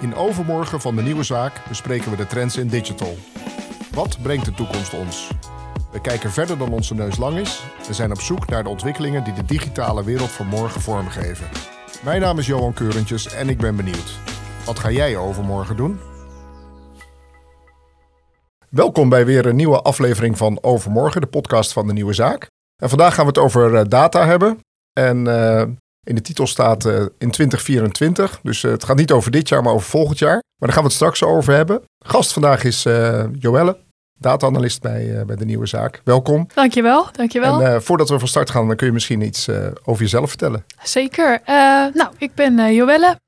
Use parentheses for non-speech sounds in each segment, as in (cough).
In Overmorgen van de Nieuwe Zaak bespreken we de trends in digital. Wat brengt de toekomst ons? We kijken verder dan onze neus lang is en zijn op zoek naar de ontwikkelingen die de digitale wereld van morgen vormgeven. Mijn naam is Johan Keurentjes en ik ben benieuwd. Wat ga jij overmorgen doen? Welkom bij weer een nieuwe aflevering van Overmorgen, de podcast van de Nieuwe Zaak. En vandaag gaan we het over eh, data hebben. En uh, in de titel staat uh, in 2024. Dus uh, het gaat niet over dit jaar, maar over volgend jaar. Maar daar gaan we het straks over hebben. Gast vandaag is uh, Joelle, data-analyst bij, bij de Nieuwe Zaak. Welkom. Dankjewel, dankjewel. En voordat we van start gaan, dan kun je misschien iets over jezelf vertellen. Zeker. nou, ik ben Joelle,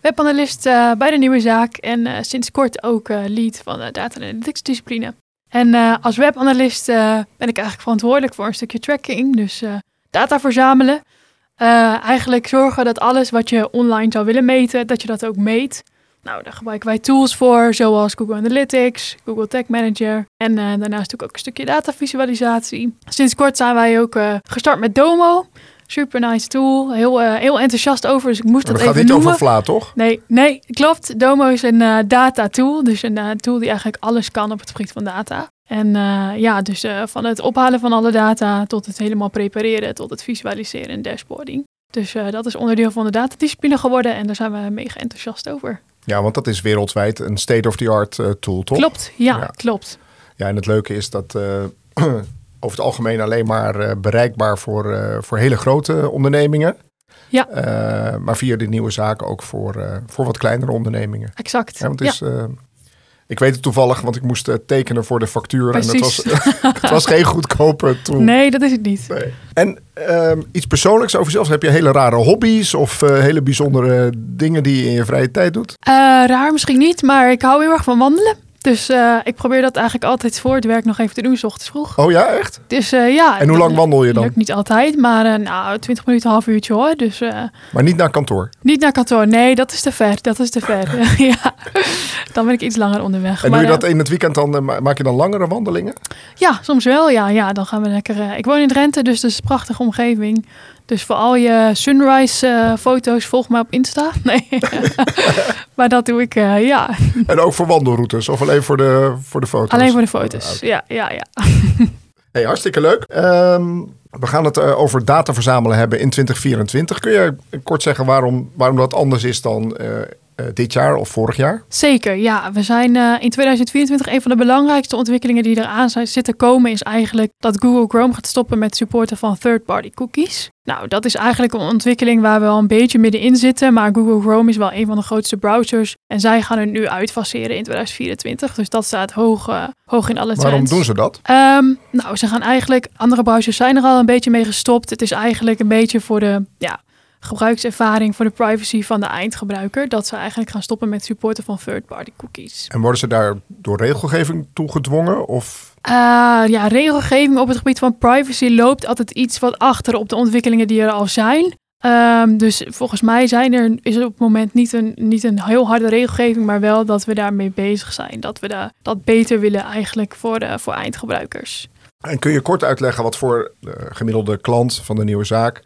webanalist bij de Nieuwe Zaak. En sinds kort ook lead van de data analytics discipline. En als webanalist ben ik eigenlijk verantwoordelijk voor een stukje tracking. Dus data verzamelen. Uh, eigenlijk zorgen dat alles wat je online zou willen meten, dat je dat ook meet. Nou, daar gebruiken wij tools voor, zoals Google Analytics, Google Tag Manager en uh, daarnaast natuurlijk ook een stukje datavisualisatie. Sinds kort zijn wij ook uh, gestart met Domo. Super nice tool, heel, heel enthousiast over, dus ik moest dat, dat even noemen. Dat gaat niet over Vla, toch? Nee, nee, klopt. Domo is een data tool, dus een tool die eigenlijk alles kan op het gebied van data. En uh, ja, dus uh, van het ophalen van alle data tot het helemaal prepareren, tot het visualiseren en dashboarding. Dus uh, dat is onderdeel van de datadiscipline geworden en daar zijn we mega enthousiast over. Ja, want dat is wereldwijd een state-of-the-art tool, toch? Klopt, ja, ja, klopt. Ja, en het leuke is dat (clears throat) over het algemeen alleen maar bereikbaar voor, voor hele grote ondernemingen. Ja. maar via de nieuwe zaken ook voor, voor wat kleinere ondernemingen. Exact. Ja, want het is, ja. Ik weet het toevallig, want ik moest uh, tekenen voor de factuur. Precies. En het was, (laughs) het was geen goedkope tool. Nee, dat is het niet. Nee. En um, iets persoonlijks over jezelf. Heb je hele rare hobby's of uh, hele bijzondere dingen die je in je vrije tijd doet? Uh, raar misschien niet, maar ik hou heel erg van wandelen. Dus uh, ik probeer dat eigenlijk altijd voor het werk nog even te doen, s ochtends vroeg. Oh ja, echt? Dus uh, ja. En hoe lang wandel je dan? Lukt niet altijd, maar uh, nou, 20 minuten, half uurtje hoor. Dus, maar niet naar kantoor? Niet naar kantoor, nee, dat is te ver. Dat is te ver. (laughs) (laughs) ja, dan ben ik iets langer onderweg. En maar, doe je dat in het weekend dan, maak je dan langere wandelingen? Ja, soms wel. Ja, ja dan gaan we lekker. ik woon in Drenthe, dus dat is een prachtige omgeving. Dus voor al je sunrise uh, foto's volg me op Insta. (laughs) Nee, (laughs) maar dat doe ik, uh, ja. En ook voor wandelroutes of alleen voor de, voor de foto's? Alleen voor de foto's, ja, ja, ja. (laughs) Hey, hartstikke leuk. Um, we gaan het uh, over data verzamelen hebben in 2024. Kun je kort zeggen waarom, waarom dat anders is dan uh, dit jaar of vorig jaar? Zeker, ja. We zijn uh, in 2024 een van de belangrijkste ontwikkelingen die eraan zijn, zitten komen, is eigenlijk dat Google Chrome gaat stoppen met supporten van third-party cookies. Nou, dat is eigenlijk een ontwikkeling waar we al een beetje middenin zitten, maar Google Chrome is wel een van de grootste browsers en zij gaan het nu uitfaseren in 2024. Dus dat staat hoog, uh, hoog in alle trends. Waarom doen ze dat? Um, nou, ze gaan eigenlijk, andere browsers zijn er al een beetje mee gestopt. Het is eigenlijk een beetje voor de, ja, gebruikservaring voor de privacy van de eindgebruiker. Dat ze eigenlijk gaan stoppen met supporten van third-party cookies. En worden ze daar door regelgeving toe gedwongen? Of? Uh, ja, regelgeving op het gebied van privacy loopt altijd iets wat achter op de ontwikkelingen die er al zijn. Um, dus volgens mij zijn er, is er op het moment niet een, niet een heel harde regelgeving, maar wel dat we daarmee bezig zijn. Dat we dat beter willen eigenlijk voor, de, voor eindgebruikers. En kun je kort uitleggen wat voor de gemiddelde klant van de nieuwe zaak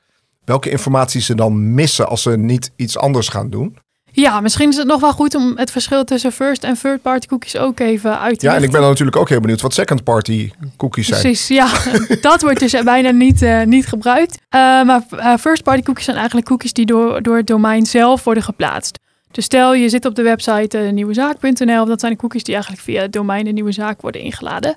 welke informatie ze dan missen als ze niet iets anders gaan doen? Ja, misschien is het nog wel goed om het verschil tussen first en third party cookies ook even uit te Ja, en ik ben dan natuurlijk ook heel benieuwd wat second party cookies zijn. Precies, ja. (laughs) dat wordt dus bijna niet, uh, niet gebruikt. Uh, maar uh, first party cookies zijn eigenlijk cookies die door, door het domein zelf worden geplaatst. Dus stel je zit op de website nieuwezaak.nl, dat zijn de cookies die eigenlijk via het domein de nieuwe zaak worden ingeladen.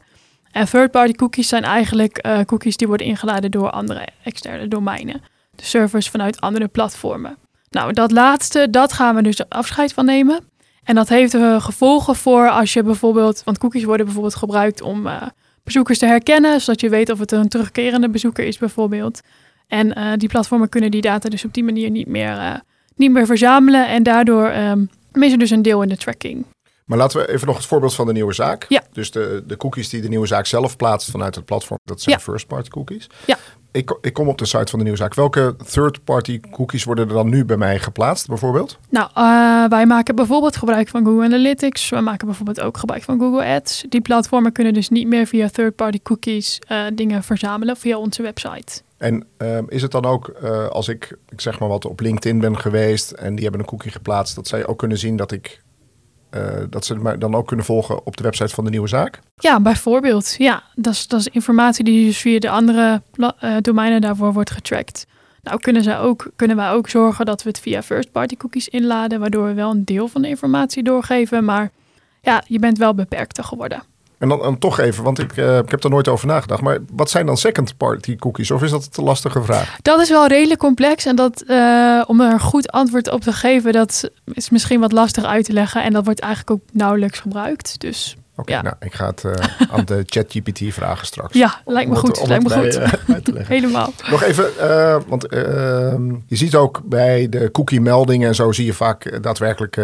En third party cookies zijn eigenlijk cookies die worden ingeladen door andere externe domeinen servers vanuit andere platformen. Nou, dat laatste, dat gaan we dus afscheid van nemen. En dat heeft uh, gevolgen voor als je bijvoorbeeld, want cookies worden bijvoorbeeld gebruikt om uh, bezoekers te herkennen, zodat je weet of het een terugkerende bezoeker is bijvoorbeeld. En uh, die platformen kunnen die data dus op die manier niet meer, niet meer verzamelen en daardoor um, missen dus een deel in de tracking. Maar laten we even nog het voorbeeld van de nieuwe zaak. Ja. Dus de, de cookies die de nieuwe zaak zelf plaatst vanuit het platform, dat zijn ja. first-party cookies. Ja. Ik, ik kom op de site van de nieuwe zaak. Welke third-party cookies worden er dan nu bij mij geplaatst, bijvoorbeeld? Nou, uh, wij maken bijvoorbeeld gebruik van Google Analytics. We maken bijvoorbeeld ook gebruik van Google Ads. Die platformen kunnen dus niet meer via third-party cookies uh, dingen verzamelen via onze website. En um, is het dan ook uh, als ik, ik zeg maar wat, op LinkedIn ben geweest en die hebben een cookie geplaatst, dat zij ook kunnen zien dat ik eh, dat ze mij dan ook kunnen volgen op de website van de nieuwe zaak? Ja, bijvoorbeeld. Ja, dat is, dat is informatie die dus via de andere uh, domeinen daarvoor wordt getracked. Nou kunnen, zij ook, kunnen wij ook zorgen dat we het via first-party cookies inladen, waardoor we wel een deel van de informatie doorgeven, maar ja, je bent wel beperkter geworden. En dan, toch even, want ik, uh, ik heb er nooit over nagedacht. Maar wat zijn dan second party cookies? Of is dat een lastige vraag? Dat is wel redelijk complex. En dat, uh, om er een goed antwoord op te geven, dat is misschien wat lastig uit te leggen. En dat wordt eigenlijk ook nauwelijks gebruikt. Dus Oké, ja. nou, ik ga het uh, aan de (laughs) ChatGPT vragen straks. Ja, lijkt me goed. lijkt me goed. Uh, Helemaal. Nog even, uh, want ehm, je ziet ook bij de cookie meldingen en zo zie je vaak daadwerkelijk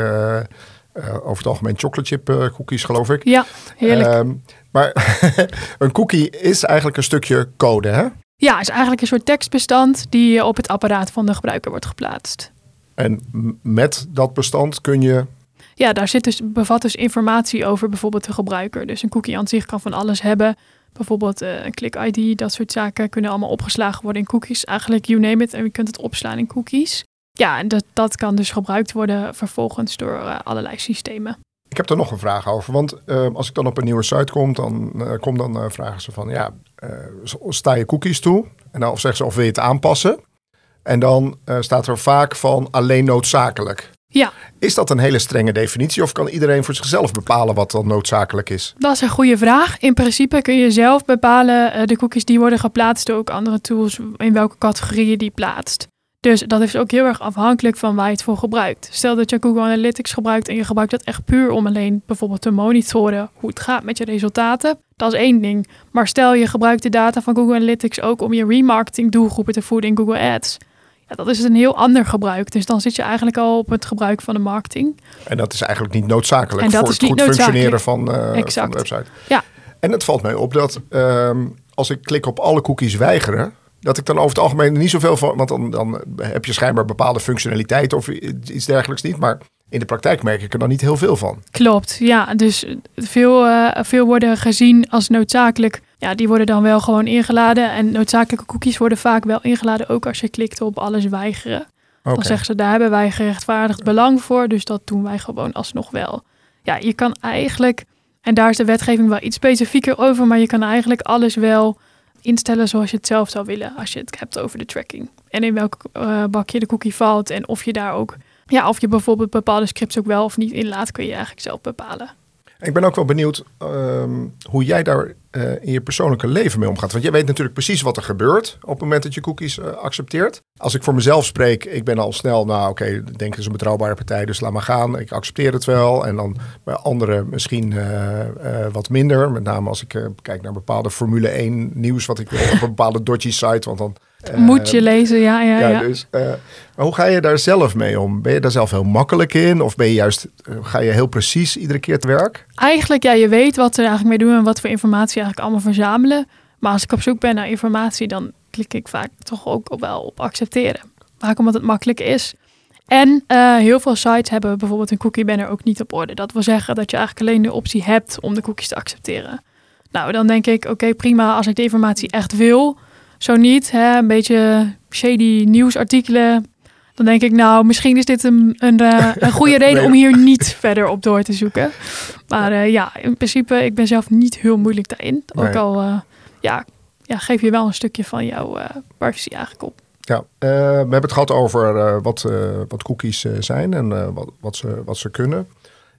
uh, over het algemeen chocolate chip uh, cookies, geloof ik. Ja, heerlijk. Uh, maar (laughs) een cookie is eigenlijk een stukje code, hè? Ja, is eigenlijk een soort tekstbestand die op het apparaat van de gebruiker wordt geplaatst. En met dat bestand kun je. Ja, daar zit dus, bevat dus informatie over bijvoorbeeld de gebruiker. Dus een cookie aan zich kan van alles hebben. Bijvoorbeeld uh, een click-ID, dat soort zaken kunnen allemaal opgeslagen worden in cookies. Eigenlijk, you name it, en je kunt het opslaan in cookies. Ja, en dat, dat kan dus gebruikt worden vervolgens door uh, allerlei systemen. Ik heb er nog een vraag over. Want uh, als ik dan op een nieuwe site kom, dan, uh, kom, dan vragen ze van ja, sta je cookies toe? En dan of zeggen ze of wil je het aanpassen? En dan staat er vaak van alleen noodzakelijk. Ja. Is dat een hele strenge definitie of kan iedereen voor zichzelf bepalen wat dan noodzakelijk is? Dat is een goede vraag. In principe kun je zelf bepalen de cookies die worden geplaatst door ook andere tools in welke categorie je die plaatst. Dus dat is ook heel erg afhankelijk van waar je het voor gebruikt. Stel dat je Google Analytics gebruikt en je gebruikt dat echt puur om alleen bijvoorbeeld te monitoren hoe het gaat met je resultaten. Dat is één ding. Maar stel je gebruikt de data van Google Analytics ook om je remarketing doelgroepen te voeden in Google Ads. Ja, dat is een heel ander gebruik. Dus dan zit je eigenlijk al op het gebruik van de marketing. En dat is eigenlijk niet noodzakelijk voor het goed functioneren van, uh, van, de website. Ja. En het valt mij op dat um, als ik klik op alle cookies weigeren, dat ik dan over het algemeen niet zoveel van. Want dan, dan heb je schijnbaar bepaalde functionaliteit of iets dergelijks niet. Maar in de praktijk merk ik er dan niet heel veel van. Klopt, ja. Dus veel, uh, veel worden gezien als noodzakelijk. Ja, die worden dan wel gewoon ingeladen. En noodzakelijke cookies worden vaak wel ingeladen, ook als je klikt op alles weigeren. Okay. Dan zeggen ze, daar hebben wij gerechtvaardigd belang voor. Dus dat doen wij gewoon alsnog wel. Ja, je kan eigenlijk, en daar is de wetgeving wel iets specifieker over, maar je kan eigenlijk alles wel instellen zoals je het zelf zou willen als je het hebt over de tracking. En in welk uh, bakje de cookie valt en of je daar ook, ja, of je bijvoorbeeld bepaalde scripts ook wel of niet inlaat, kun je eigenlijk zelf bepalen. Ik ben ook wel benieuwd um, hoe jij daar uh, in je persoonlijke leven mee omgaat. Want jij weet natuurlijk precies wat er gebeurt op het moment dat je cookies uh, accepteert. Als ik voor mezelf spreek, ik ben al snel, nou oké, okay, denk het is een betrouwbare partij, dus laat maar gaan. Ik accepteer het wel. En dan bij anderen misschien uh, wat minder. Met name als ik kijk naar bepaalde Formule 1 nieuws, wat ik op een bepaalde dodgy site. Want dan moet je lezen, ja, ja, ja. ja. Dus, maar hoe ga je daar zelf mee om? Ben je daar zelf heel makkelijk in? Of ben je juist, ga je heel precies iedere keer te werk? Eigenlijk, ja, je weet wat we er eigenlijk mee doen en wat voor informatie eigenlijk allemaal verzamelen. Maar als ik op zoek ben naar informatie, dan klik ik vaak toch ook wel op accepteren. Vaak omdat het makkelijk is. En uh, heel veel sites hebben bijvoorbeeld een cookie banner ook niet op orde. Dat wil zeggen dat je eigenlijk alleen de optie hebt om de cookies te accepteren. Nou, dan denk ik, oké, prima, als ik de informatie echt wil. Zo niet, hè, een beetje shady nieuwsartikelen. Dan denk ik, nou, misschien is dit een, een, uh, (laughs) een goede reden nee. om hier niet verder op door te zoeken. Maar uh, ja, in principe, ik ben zelf niet heel moeilijk daarin. Ook nee. al, uh, ja, ja, geef je wel een stukje van jouw privacy eigenlijk op. Ja, we hebben het gehad over wat, wat cookies zijn en wat, wat, ze, wat ze kunnen.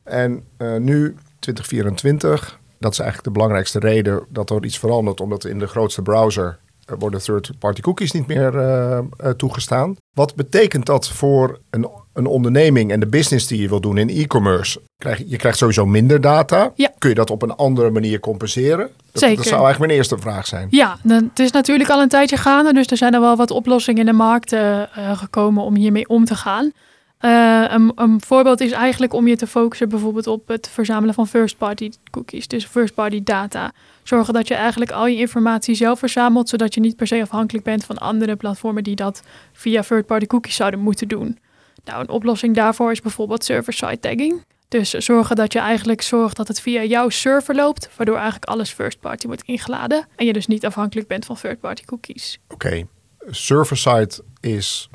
En nu, 2024, dat is eigenlijk de belangrijkste reden dat er iets verandert. Omdat in de grootste browser worden third-party cookies niet meer uh, uh, toegestaan. Wat betekent dat voor een, een onderneming en de business die je wil doen in e-commerce? Krijg, je krijgt sowieso minder data. Ja. Kun je dat op een andere manier compenseren? Dat, Zeker. dat zou eigenlijk mijn eerste vraag zijn. Ja, het is natuurlijk al een tijdje gaande. Dus er zijn er wel wat oplossingen in de markt uh, gekomen om hiermee om te gaan. Uh, een, voorbeeld is eigenlijk om je te focussen bijvoorbeeld op het verzamelen van first-party cookies, dus first-party data. Zorgen dat je eigenlijk al je informatie zelf verzamelt, zodat je niet per se afhankelijk bent van andere platformen die dat via third-party cookies zouden moeten doen. Nou, een oplossing daarvoor is bijvoorbeeld server-side tagging. Dus zorgen dat je eigenlijk zorgt dat het via jouw server loopt, waardoor eigenlijk alles first-party wordt ingeladen en je dus niet afhankelijk bent van third-party cookies. Oké, server-side is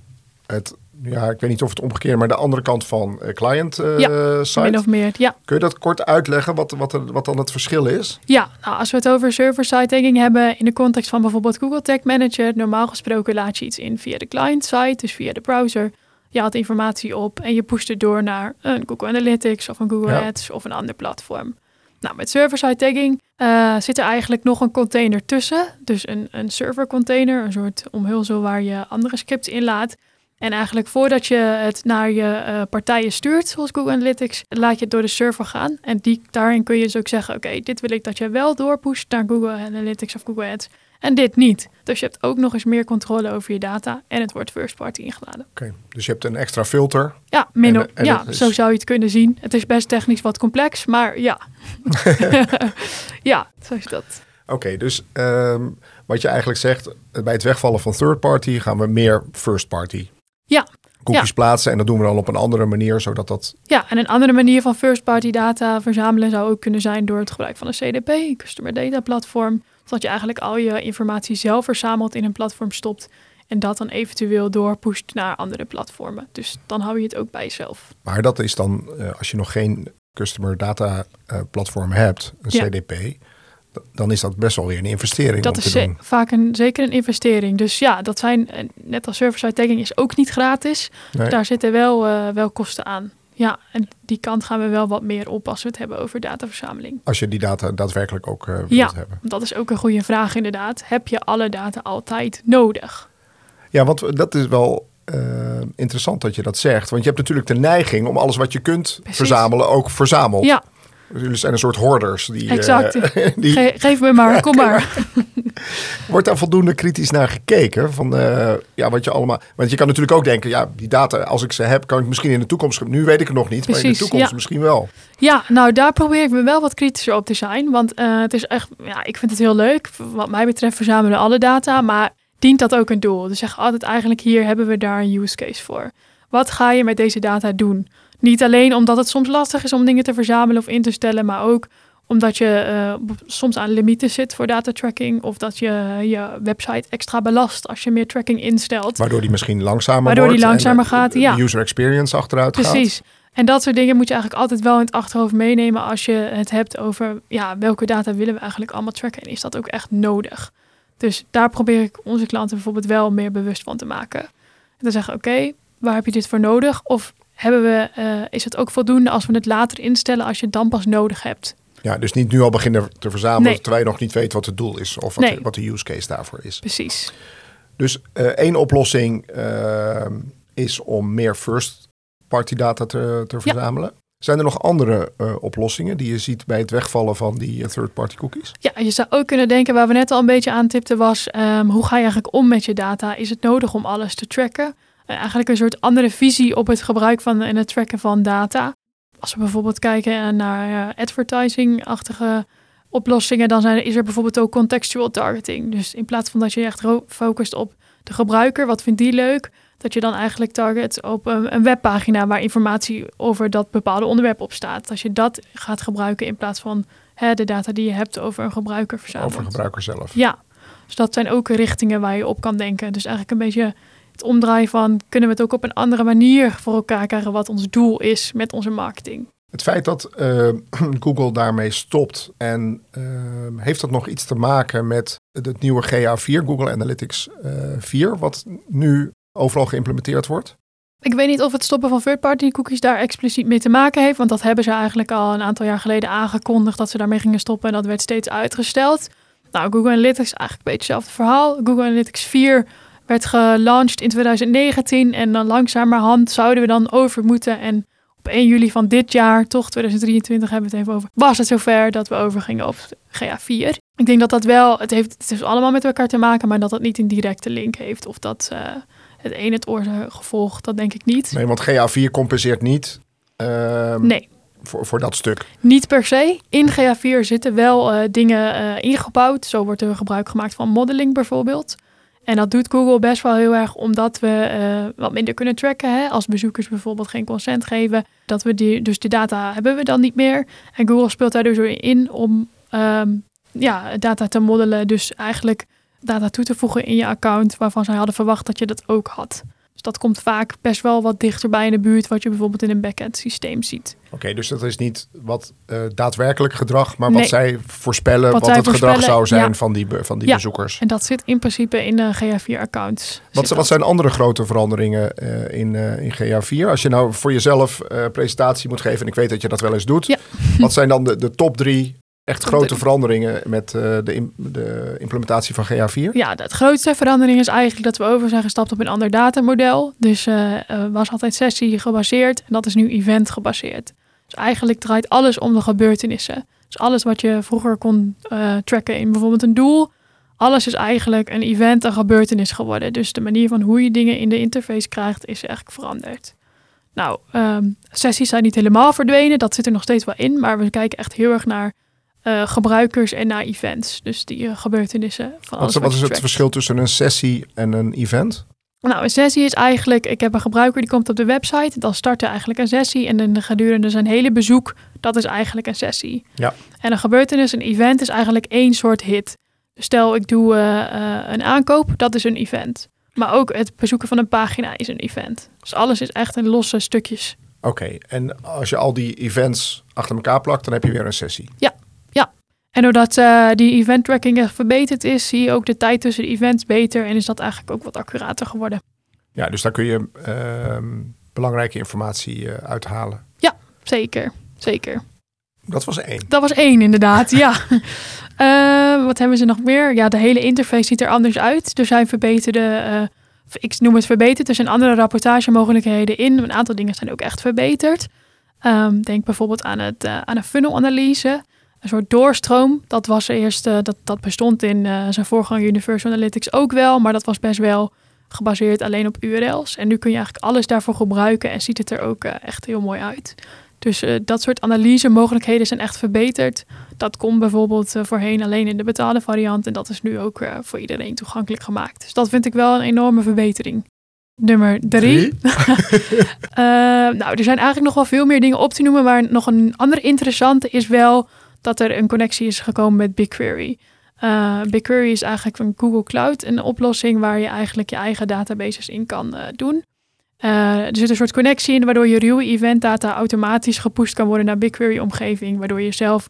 het ja, ik weet niet of het omgekeerd, maar de andere kant van uh, client uh, ja, site. Min of meer, ja. Kun je dat kort uitleggen wat, wat, wat dan het verschil is? Ja, nou, als we het over server-side tagging hebben in de context van bijvoorbeeld Google Tag Manager, normaal gesproken laat je iets in via de client site, dus via de browser. Je haalt informatie op en je pusht het door naar een Google Analytics of een Google Ja. Ads of een ander platform. Nou, met server-side tagging eh, zit er eigenlijk nog een container tussen. Dus een, een server container, een soort omhulsel waar je andere scripts in laat. En eigenlijk voordat je het naar je eh, partijen stuurt, zoals Google Analytics, laat je het door de server gaan. En die, daarin kun je dus ook zeggen, oké, dit wil ik dat je wel doorpusht naar Google Analytics of Google Ads. En dit niet. Dus je hebt ook nog eens meer controle over je data en het wordt first party ingeladen. Oké, dus je hebt een extra filter. Ja, min En- of- en ja is- zo zou je het kunnen zien. Het is best technisch wat complex, maar ja. (laughs) ja, zo is dat. Oké, dus ehm, wat je eigenlijk zegt, bij het wegvallen van third party gaan we meer first party. Ja. Cookies Ja. plaatsen en dat doen we dan op een andere manier, zodat dat... Ja, en een andere manier van first party data verzamelen zou ook kunnen zijn door het gebruik van een CDP, een Customer Data Platform. Dat je eigenlijk al je informatie zelf verzamelt in een platform stopt en dat dan eventueel doorpusht naar andere platformen. Dus dan hou je het ook bij jezelf. Maar dat is dan, eh, als je nog geen customer data eh, platform hebt, een Ja. CDP, dan is dat best wel weer een investering Dat om is te ze- doen. vaak een, zeker een investering. Dus ja, dat zijn, eh, net als server-side tagging is ook niet gratis. Nee? Daar zitten wel, eh, wel kosten aan. Ja, en die kant gaan we wel wat meer op als we het hebben over dataverzameling. Als je die data daadwerkelijk ook eh wilt Ja. hebben. Dat is ook een goede vraag inderdaad. Heb je alle data altijd nodig? Ja, want dat is wel interessant dat je dat zegt. Want je hebt natuurlijk de neiging om alles wat je kunt Precies. verzamelen ook verzameld. Ja, Jullie zijn een soort hoorders. Die, eh, (laughs) die, ge- geef me maar, kom maar. (laughs) Wordt daar voldoende kritisch naar gekeken? Van, eh, ja, wat je allemaal, want je kan natuurlijk ook denken, ja, die data, als ik ze heb, kan ik misschien in de toekomst. Nu weet ik het nog niet, maar in de toekomst ja. misschien wel. Ja, nou daar probeer ik me wel wat kritischer op te zijn. Want eh, het is echt, ja, ik vind het heel leuk. Wat mij betreft verzamelen alle data, maar dient dat ook een doel? Dus zeg altijd eigenlijk hier hebben we daar een use case voor. Wat ga je met deze data doen? Niet alleen omdat het soms lastig is om dingen te verzamelen of in te stellen, maar ook omdat je eh, soms aan limieten zit voor data tracking of dat je je website extra belast als je meer tracking instelt. Waardoor die misschien langzamer Waardoor die wordt. langzamer gaat, de ja. user experience achteruit gaat. Precies. En dat soort dingen moet je eigenlijk altijd wel in het achterhoofd meenemen als je het hebt over ja, welke data willen we eigenlijk allemaal tracken en is dat ook echt nodig. Dus daar probeer ik onze klanten bijvoorbeeld wel meer bewust van te maken. En te zeggen, oké, waar heb je dit voor nodig? Of hebben we, eh, is het ook voldoende als we het later instellen als je het dan pas nodig hebt? Ja, dus niet nu al beginnen te verzamelen, Nee. terwijl je nog niet weet wat het doel is of wat, Nee. wat de use case daarvoor is. Precies. Dus eh, één oplossing eh, is om meer first party data te, te Ja. verzamelen. Zijn er nog andere oplossingen die je ziet bij het wegvallen van die third party cookies? Ja, je zou ook kunnen denken, waar we net al een beetje aan tipten, was ehm, hoe ga je eigenlijk om met je data? Is het nodig om alles te tracken? Eh, eigenlijk een soort andere visie op het gebruik van en het tracken van data. Als we bijvoorbeeld kijken naar eh, advertising-achtige oplossingen, dan zijn, is er bijvoorbeeld ook contextual targeting. Dus in plaats van dat je echt focust op de gebruiker, wat vindt die leuk, dat je dan eigenlijk target op een, een webpagina waar informatie over dat bepaalde onderwerp op staat. Als je dat gaat gebruiken in plaats van hè, de data die je hebt over een gebruiker verzameld. Over gebruiker zelf. Ja, dus dat zijn ook richtingen waar je op kan denken. Dus eigenlijk een beetje het omdraaien van kunnen we het ook op een andere manier voor elkaar krijgen wat ons doel is met onze marketing. Het feit dat eh, (clears throat) Google daarmee stopt en eh, heeft dat nog iets te maken met het nieuwe GA4, Google Analytics eh 4, wat nu overal geïmplementeerd wordt? Ik weet niet of het stoppen van third-party cookies daar expliciet mee te maken heeft, want dat hebben ze eigenlijk al een aantal jaar geleden aangekondigd dat ze daarmee gingen stoppen en dat werd steeds uitgesteld. Nou, Google Analytics eigenlijk een beetje hetzelfde verhaal. Google Analytics 4 werd gelaunched in 2019 en dan langzamerhand zouden we dan over moeten en op 1 juli van dit jaar, toch 2023 hebben we het even over, was het zover dat we overgingen op GA4. Ik denk dat dat wel, het heeft het is allemaal met elkaar te maken, maar dat het niet een directe link heeft of dat eh, het een het oorzaak-gevolg, dat denk ik niet. Nee, want GA4 compenseert niet ehm, Nee, voor, voor dat stuk. niet per se. In GA4 zitten wel eh, dingen eh, ingebouwd. Zo wordt er gebruik gemaakt van modeling bijvoorbeeld. En dat doet Google best wel heel erg omdat we eh, wat minder kunnen tracken. Hè? Als bezoekers bijvoorbeeld geen consent geven. Dat we die, dus die data hebben we dan niet meer. En Google speelt daar dus in om ehm, ja, data te modellen. Dus eigenlijk data toe te voegen in je account waarvan zij hadden verwacht dat je dat ook had. Dat komt vaak best wel wat dichterbij in de buurt wat je bijvoorbeeld in een back-end systeem ziet. Oké, dus dat is niet wat uh, daadwerkelijk gedrag, maar Nee. wat zij voorspellen, wat, zij het gedrag zou zijn ja. van die, van die Ja. bezoekers. En dat zit in principe in de GA4-accounts. Wat, wat zijn andere grote veranderingen eh, in, eh, in GA4? Als je nou voor jezelf eh presentatie moet geven, en ik weet dat je dat wel eens doet. Ja. Wat zijn dan de, de top drie echt grote veranderingen met eh, de, de implementatie van GA4? Ja, de grootste verandering is eigenlijk dat we over zijn gestapt op een ander datamodel. Dus eh was altijd sessie gebaseerd en dat is nu event gebaseerd. Dus eigenlijk draait alles om de gebeurtenissen. Dus alles wat je vroeger kon eh, tracken in bijvoorbeeld een doel, alles is eigenlijk een event, een gebeurtenis geworden. Dus de manier van hoe je dingen in de interface krijgt is eigenlijk veranderd. Nou, ehm, sessies zijn niet helemaal verdwenen, dat zit er nog steeds wel in, maar we kijken echt heel erg naar eh, gebruikers en naar events. Dus die eh, gebeurtenissen van alles Wat, wat is het trackt. verschil tussen een sessie en een event? Nou, een sessie is eigenlijk, ik heb een gebruiker die komt op de website, dan start er eigenlijk een sessie en dan gedurende zijn hele bezoek, dat is eigenlijk een sessie. Ja. En een gebeurtenis, een event is eigenlijk één soort hit. Stel ik doe eh, een aankoop, dat is een event. Maar ook het bezoeken van een pagina is een event. Dus alles is echt in losse stukjes. Oké, en als je al die events achter elkaar plakt, dan heb je weer een sessie. En doordat eh, die event tracking echt verbeterd is, zie je ook de tijd tussen de events beter en is dat eigenlijk ook wat accurater geworden. Ja, dus daar kun je ehm, belangrijke informatie eh, uithalen. Zeker, zeker. Dat was één. Dat was één, inderdaad. ja. (laughs) Eh, wat hebben ze nog meer? Ja, de hele interface ziet er anders uit. Er zijn verbeterde, ik noem het verbeterd, er zijn andere rapportagemogelijkheden in. Een aantal dingen zijn ook echt verbeterd. Ehm, denk bijvoorbeeld aan, het, aan een funnelanalyse. Een soort doorstroom. Dat was eerst, eh, dat, dat bestond in eh, zijn voorganger Universal Analytics ook wel. Maar dat was best wel gebaseerd alleen op URL's. En nu kun je eigenlijk alles daarvoor gebruiken en ziet het er ook eh, echt heel mooi uit. Dus dat soort analyse mogelijkheden zijn echt verbeterd. Dat kon bijvoorbeeld voorheen alleen in de betaalde variant. En dat is nu ook voor iedereen toegankelijk gemaakt. Dus dat vind ik wel een enorme verbetering. Nummer drie. (laughs) Eh, nou, er zijn eigenlijk nog wel veel meer dingen op te noemen. Maar nog een andere interessante is wel dat er een connectie is gekomen met BigQuery. Eh, BigQuery is eigenlijk een Google Cloud, een oplossing waar je eigenlijk je eigen databases in kan eh, doen. Eh, er zit een soort connectie in waardoor je ruwe event data automatisch gepusht kan worden naar BigQuery-omgeving. Waardoor je zelf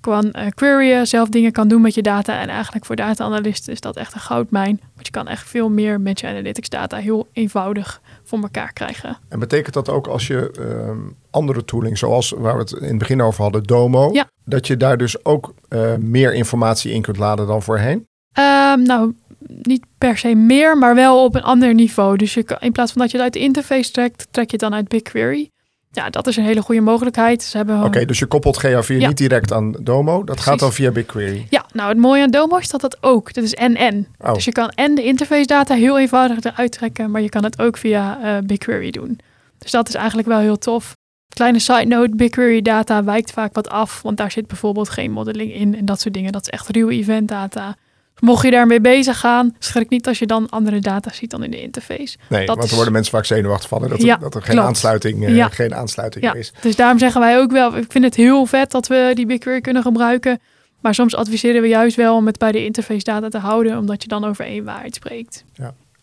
kan eh, queryen, zelf dingen kan doen met je data. En eigenlijk voor data-analysten is dat echt een goudmijn. Want je kan echt veel meer met je analytics data heel eenvoudig voor elkaar krijgen. En betekent dat ook als je ehm, andere tooling, zoals waar we het in het begin over hadden, Domo, Ja. dat je daar dus ook eh, meer informatie in kunt laden dan voorheen? Ehm, nou, niet per se meer, maar wel op een ander niveau. Dus je kan, in plaats van dat je het uit de interface trekt, trek je het dan uit BigQuery. Ja, dat is een hele goede mogelijkheid. Ze hebben Oké, dus je koppelt GA4 Ja. niet direct aan Domo, dat gaat dan via BigQuery. Ja, nou het mooie aan Domo is dat dat ook. Dat is en-en. Oh. Dus je kan en de interface data heel eenvoudig eruit trekken, maar je kan het ook via eh, BigQuery doen. Dus dat is eigenlijk wel heel tof. Kleine side note, BigQuery data wijkt vaak wat af, want daar zit bijvoorbeeld geen modeling in en dat soort dingen. Dat is echt ruwe event data. Mocht je daarmee bezig gaan, schrik niet als je dan andere data ziet dan in de interface. Nee, Dat want is- er worden mensen vaak zenuwachtig van hè, dat, er, Ja, dat er geen klopt. aansluiting, eh, Ja. geen aansluiting Ja, is. dus daarom zeggen wij ook wel, ik vind het heel vet dat we die BigQuery kunnen gebruiken. Maar soms adviseren we juist wel om het bij de interface data te houden, omdat je dan over één waarheid spreekt.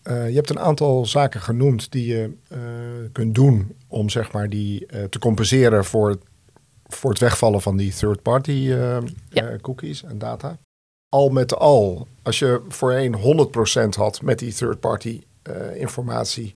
Eh, je hebt een aantal zaken genoemd die je eh, kunt doen om zeg maar die te compenseren voor, voor het wegvallen van die third-party Ja. cookies en data. Al met al, als je voorheen 100% had met die third-party eh, informatie,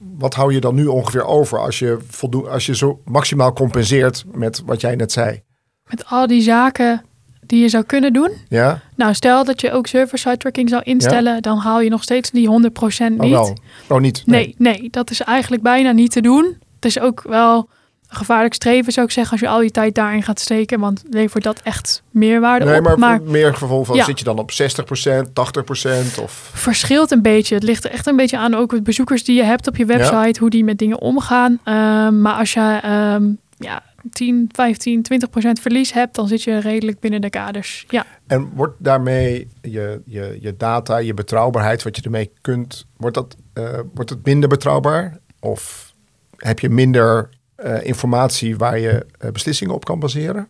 wat hou je dan nu ongeveer over als je, voldoen, als je zo maximaal compenseert met wat jij net zei? Met al die zaken die je zou kunnen doen. Ja, Nou, stel dat je ook server-side tracking zou instellen, dan haal je nog steeds die 100% oh niet. wel. Oh niet? Nee, nee, dat is eigenlijk bijna niet te doen. Het is ook wel gevaarlijk streven, zou ik zeggen, als je al die tijd daarin gaat steken, want levert dat echt meerwaarde Nee, op. maar, maar meer geval van Ja. zit je dan op 60%, 80% of... verschilt een beetje. Het ligt er echt een beetje aan ook de bezoekers die je hebt op je website, hoe die met dingen omgaan. Ehm, maar als je ehm, ja, 10, 15, 20 procent verlies hebt, dan zit je redelijk binnen de kaders. Ja, En wordt daarmee je, je, je data, je betrouwbaarheid, wat je ermee kunt, wordt, dat, eh, wordt het minder betrouwbaar? Of heb je minder eh, informatie waar je eh, beslissingen op kan baseren?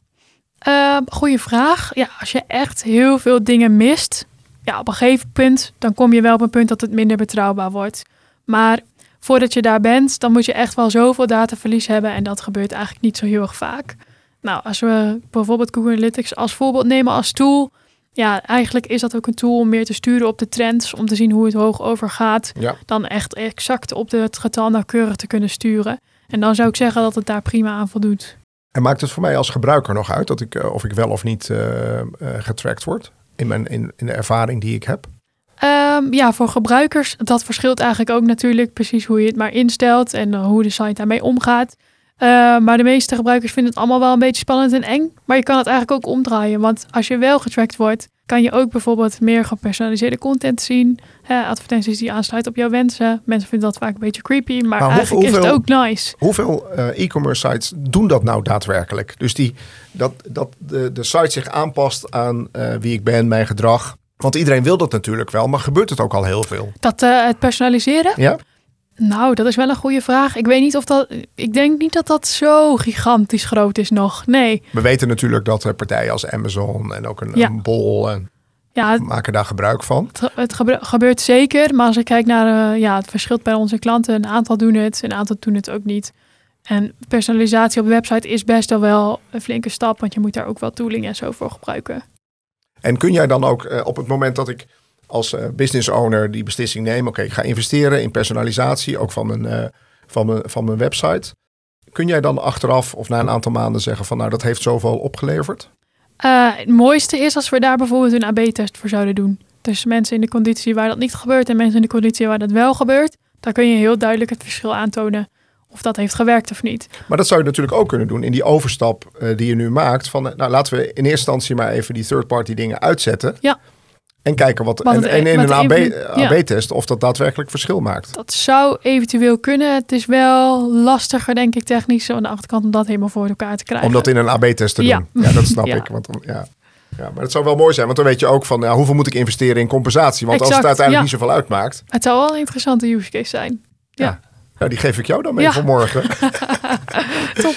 Ehm goeie vraag. Ja, als je echt heel veel dingen mist, ja, op een gegeven punt, dan kom je wel op een punt dat het minder betrouwbaar wordt. Maar voordat je daar bent, dan moet je echt wel zoveel dataverlies hebben. En dat gebeurt eigenlijk niet zo heel erg vaak. Nou, als we bijvoorbeeld Google Analytics als voorbeeld nemen als tool. Ja, eigenlijk is dat ook een tool om meer te sturen op de trends. Om te zien hoe het hoog overgaat. Ja. Dan echt exact op het getal nauwkeurig te kunnen sturen. En dan zou ik zeggen dat het daar prima aan voldoet. En maakt het voor mij als gebruiker nog uit dat ik, eh, of ik wel of niet eh, eh, getracked word? In, mijn, in, in de ervaring die ik heb? Ehm, ja, voor gebruikers, dat verschilt eigenlijk ook natuurlijk precies hoe je het maar instelt en hoe de site daarmee omgaat. Uh, maar de meeste gebruikers vinden het allemaal wel een beetje spannend en eng. Maar je kan het eigenlijk ook omdraaien. Want als je wel getracked wordt, kan je ook bijvoorbeeld meer gepersonaliseerde content zien. Hè, advertenties die aansluiten op jouw wensen. Mensen vinden dat vaak een beetje creepy, maar, maar eigenlijk is het ook nice. Hoeveel uh, e-commerce sites doen dat nou daadwerkelijk? Dus die, dat, dat de, de site zich aanpast aan uh, wie ik ben, mijn gedrag. Want iedereen wil dat natuurlijk wel, maar gebeurt het ook al heel veel? Dat uh, het personaliseren? Ja. Nou, dat is wel een goede vraag. Ik weet niet of dat. Ik denk niet dat dat zo gigantisch groot is nog. Nee. We weten natuurlijk dat er partijen als Amazon en ook een, ja. een Bol en ja, maken daar gebruik van. Het, het gebeurt zeker, maar als ik kijk naar uh, ja, het verschilt bij onze klanten, een aantal doen het, een aantal doen het ook niet. En personalisatie op de website is best wel wel een flinke stap, want je moet daar ook wel tooling en zo voor gebruiken. En kun jij dan ook uh, op het moment dat ik als uh, business owner die beslissing neem, oké, ik ga investeren in personalisatie, ook van mijn, uh, van, mijn, van mijn website. Kun jij dan achteraf of na een aantal maanden zeggen van nou dat heeft zoveel opgeleverd? Uh, het mooiste is als we daar bijvoorbeeld een AB-test voor zouden doen. Dus mensen in de conditie waar dat niet gebeurt en mensen in de conditie waar dat wel gebeurt, daar kun je heel duidelijk het verschil aantonen of dat heeft gewerkt of niet. Maar dat zou je natuurlijk ook kunnen doen in die overstap uh, die je nu maakt. Van, nou, laten we in eerste instantie maar even die third-party dingen uitzetten. Ja. En kijken wat, en, en, in een AB-test AB of dat daadwerkelijk verschil maakt. Dat zou eventueel kunnen. Het is wel lastiger, denk ik, technisch aan de achterkant om dat helemaal voor elkaar te krijgen. Om dat in een AB-test te doen. Ja, dat snap (laughs) ik. Want ja. Ja, maar het zou wel mooi zijn, want dan weet je ook van ja, hoeveel moet ik investeren in compensatie. Want exact, als het uiteindelijk niet zoveel uitmaakt. Het zou wel een interessante use case zijn. Ja. Nou, die geef ik jou dan mee voor morgen. (laughs) (laughs) Top.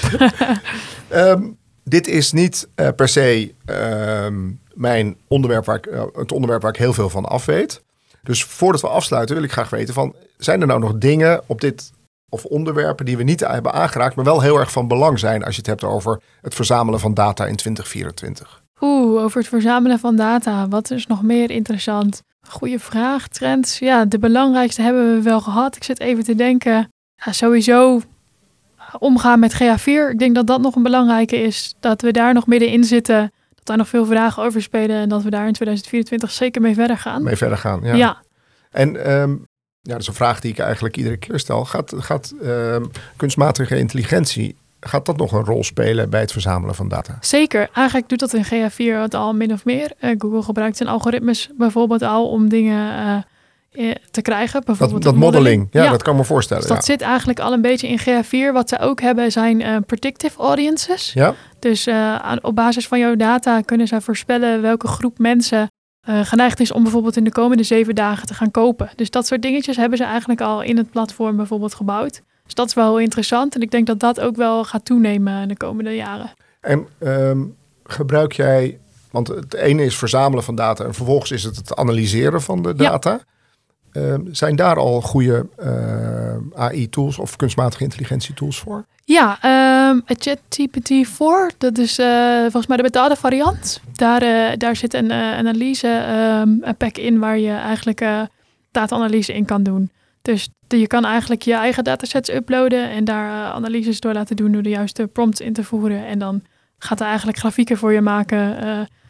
um, dit is niet uh, per se um, mijn onderwerp waar ik, uh, het onderwerp waar ik heel veel van af weet. Dus voordat we afsluiten wil ik graag weten van... zijn er nou nog dingen op dit of onderwerpen die we niet hebben aangeraakt... maar wel heel erg van belang zijn als je het hebt over het verzamelen van data in 2024? Oeh, over het verzamelen van data. Wat is nog meer interessant? Goeie vraag, trends. Ja, de belangrijkste hebben we wel gehad. Ik zit even te denken. Sowieso omgaan met GA4. Ik denk dat dat nog een belangrijke is. Dat we daar nog middenin zitten. Dat daar nog veel vragen over spelen. En dat we daar in 2024 zeker mee verder gaan. Mee verder gaan, ja. ja. En um, ja, dat is een vraag die ik eigenlijk iedere keer stel. Gaat, gaat um, kunstmatige intelligentie gaat dat nog een rol spelen bij het verzamelen van data? Zeker. Eigenlijk doet dat in GA4 het al min of meer. Uh, Google gebruikt zijn algoritmes bijvoorbeeld al om dingen uh, te krijgen. Bijvoorbeeld dat, dat modeling, ja, ja, dat kan me voorstellen. Dus dat zit eigenlijk al een beetje in GA4. Wat ze ook hebben zijn uh, predictive audiences. Ja. Dus op basis van jouw data kunnen ze voorspellen welke groep mensen geneigd is om bijvoorbeeld in de komende zeven dagen te gaan kopen. Dus dat soort dingetjes hebben ze eigenlijk al in het platform bijvoorbeeld gebouwd. Dus dat is wel heel interessant. En ik denk dat dat ook wel gaat toenemen in de komende jaren. En um, gebruik jij, want het ene is verzamelen van data en vervolgens is het het analyseren van de data. Ja. Um, zijn daar al goede uh, AI-tools of kunstmatige intelligentie-tools voor? Ja, um, ChatGPT-4, dat is uh, volgens mij de betaalde variant. Daar, uh, daar zit een analyse um, pack in waar je eigenlijk data-analyse in kan doen. Dus je kan eigenlijk je eigen datasets uploaden en daar analyses door laten doen door de juiste prompts in te voeren. En dan gaat er eigenlijk grafieken voor je maken.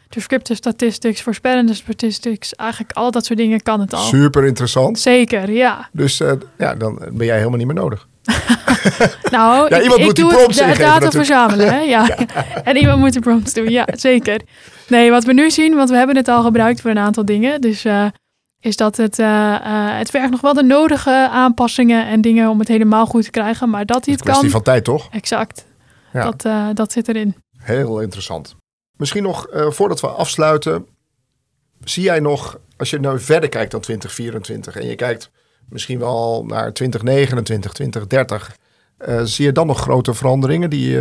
Descriptive statistics, voorspellende statistics, eigenlijk al dat soort dingen kan het al. Super interessant. Zeker, ja. Dus uh, ja, dan ben jij helemaal niet meer nodig. (laughs) nou, ja, iemand ik, moet ik die prompts de data verzamelen. Hè? (laughs) Ja. ja. en iemand moet de prompts doen, ja, zeker. Nee, wat we nu zien, want we hebben het al gebruikt voor een aantal dingen. Dus uh, is dat het, uh, uh, het vergt nog wel de nodige aanpassingen en dingen om het helemaal goed te krijgen. Maar dat hij het, kan. kwestie van tijd, toch? Exact. Ja. Dat, dat zit erin. Heel interessant. Misschien nog voordat we afsluiten. Zie jij nog, als je nu verder kijkt dan 2024 en je kijkt misschien wel naar 2029, 2030. zie je dan nog grote veranderingen die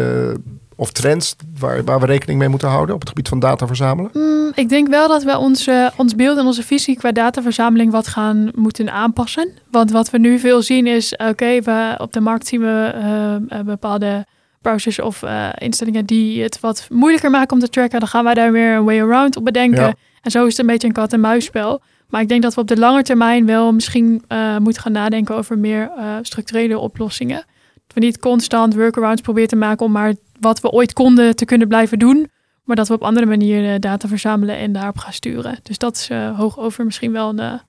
of trends waar, waar we rekening mee moeten houden op het gebied van data verzamelen? Mm, ik denk wel dat we ons, eh, ons beeld en onze visie qua dataverzameling wat gaan moeten aanpassen. Want wat we nu veel zien is, oké, op de markt zien we uh, bepaalde browsers of instellingen die het wat moeilijker maken om te tracken. Dan gaan wij daar weer een way around op bedenken. En zo is het een beetje een kat-en-muisspel. Maar ik denk dat we op de lange termijn wel misschien moeten gaan nadenken over meer structurele oplossingen. Dat we niet constant workarounds proberen te maken om maar wat we ooit konden te kunnen blijven doen. Maar dat we op andere manieren data verzamelen en daarop gaan sturen. Dus dat is hoog over misschien wel een,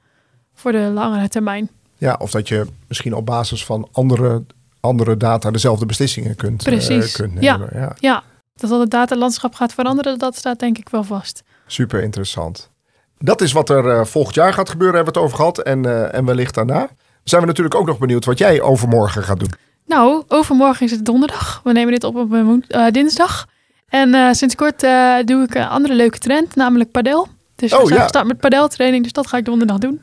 voor de langere termijn. Ja, of dat je misschien op basis van andere, andere data dezelfde beslissingen kunt, uh, kunt nemen. Ja, ja. ja, dat dat het datalandschap gaat veranderen, dat staat denk ik wel vast. Super interessant. Dat is wat er volgend jaar gaat gebeuren, hebben we het over gehad. En, en wellicht daarna. Zijn we natuurlijk ook nog benieuwd wat jij overmorgen gaat doen. Nou, overmorgen is het donderdag. We nemen dit op op uh, dinsdag. En uh, sinds kort uh, doe ik een andere leuke trend, namelijk padel. Dus oh, we zijn ja. gestart met padeltraining, dus dat ga ik donderdag doen.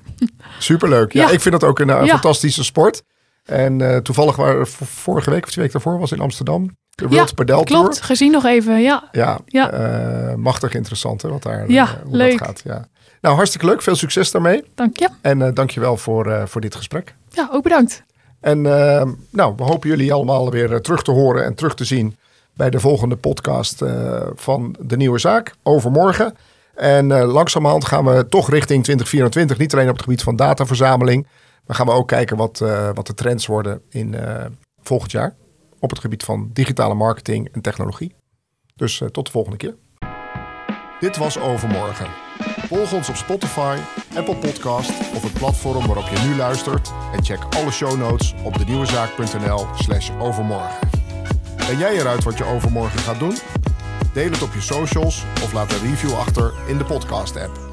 Superleuk. Ja, ja. ik vind dat ook een, een ja. fantastische sport. En toevallig waren vorige week of twee weken daarvoor was in Amsterdam de World ja, Padel Tour. Klopt, gezien nog even, ja. Ja, ja. machtig interessant hè, wat daar ja, hoe leuk. Dat gaat. Ja. Nou, hartstikke leuk. Veel succes daarmee. Dank je. En dank je wel voor, voor dit gesprek. Ja, ook bedankt. En uh, nou, we hopen jullie allemaal weer uh, terug te horen en terug te zien bij de volgende podcast uh, van De Nieuwe Zaak overmorgen. En langzamerhand gaan we toch richting 2024, niet alleen op het gebied van dataverzameling, maar gaan we ook kijken wat, wat de trends worden in volgend jaar op het gebied van digitale marketing en technologie. Dus tot de volgende keer. Dit was Overmorgen. Volg ons op Spotify, Apple Podcast of het platform waarop je nu luistert. En check alle show notes op denieuwezaak.nl slash overmorgen. Ben jij eruit wat je overmorgen gaat doen? Deel het op je socials of laat een review achter in de podcast app.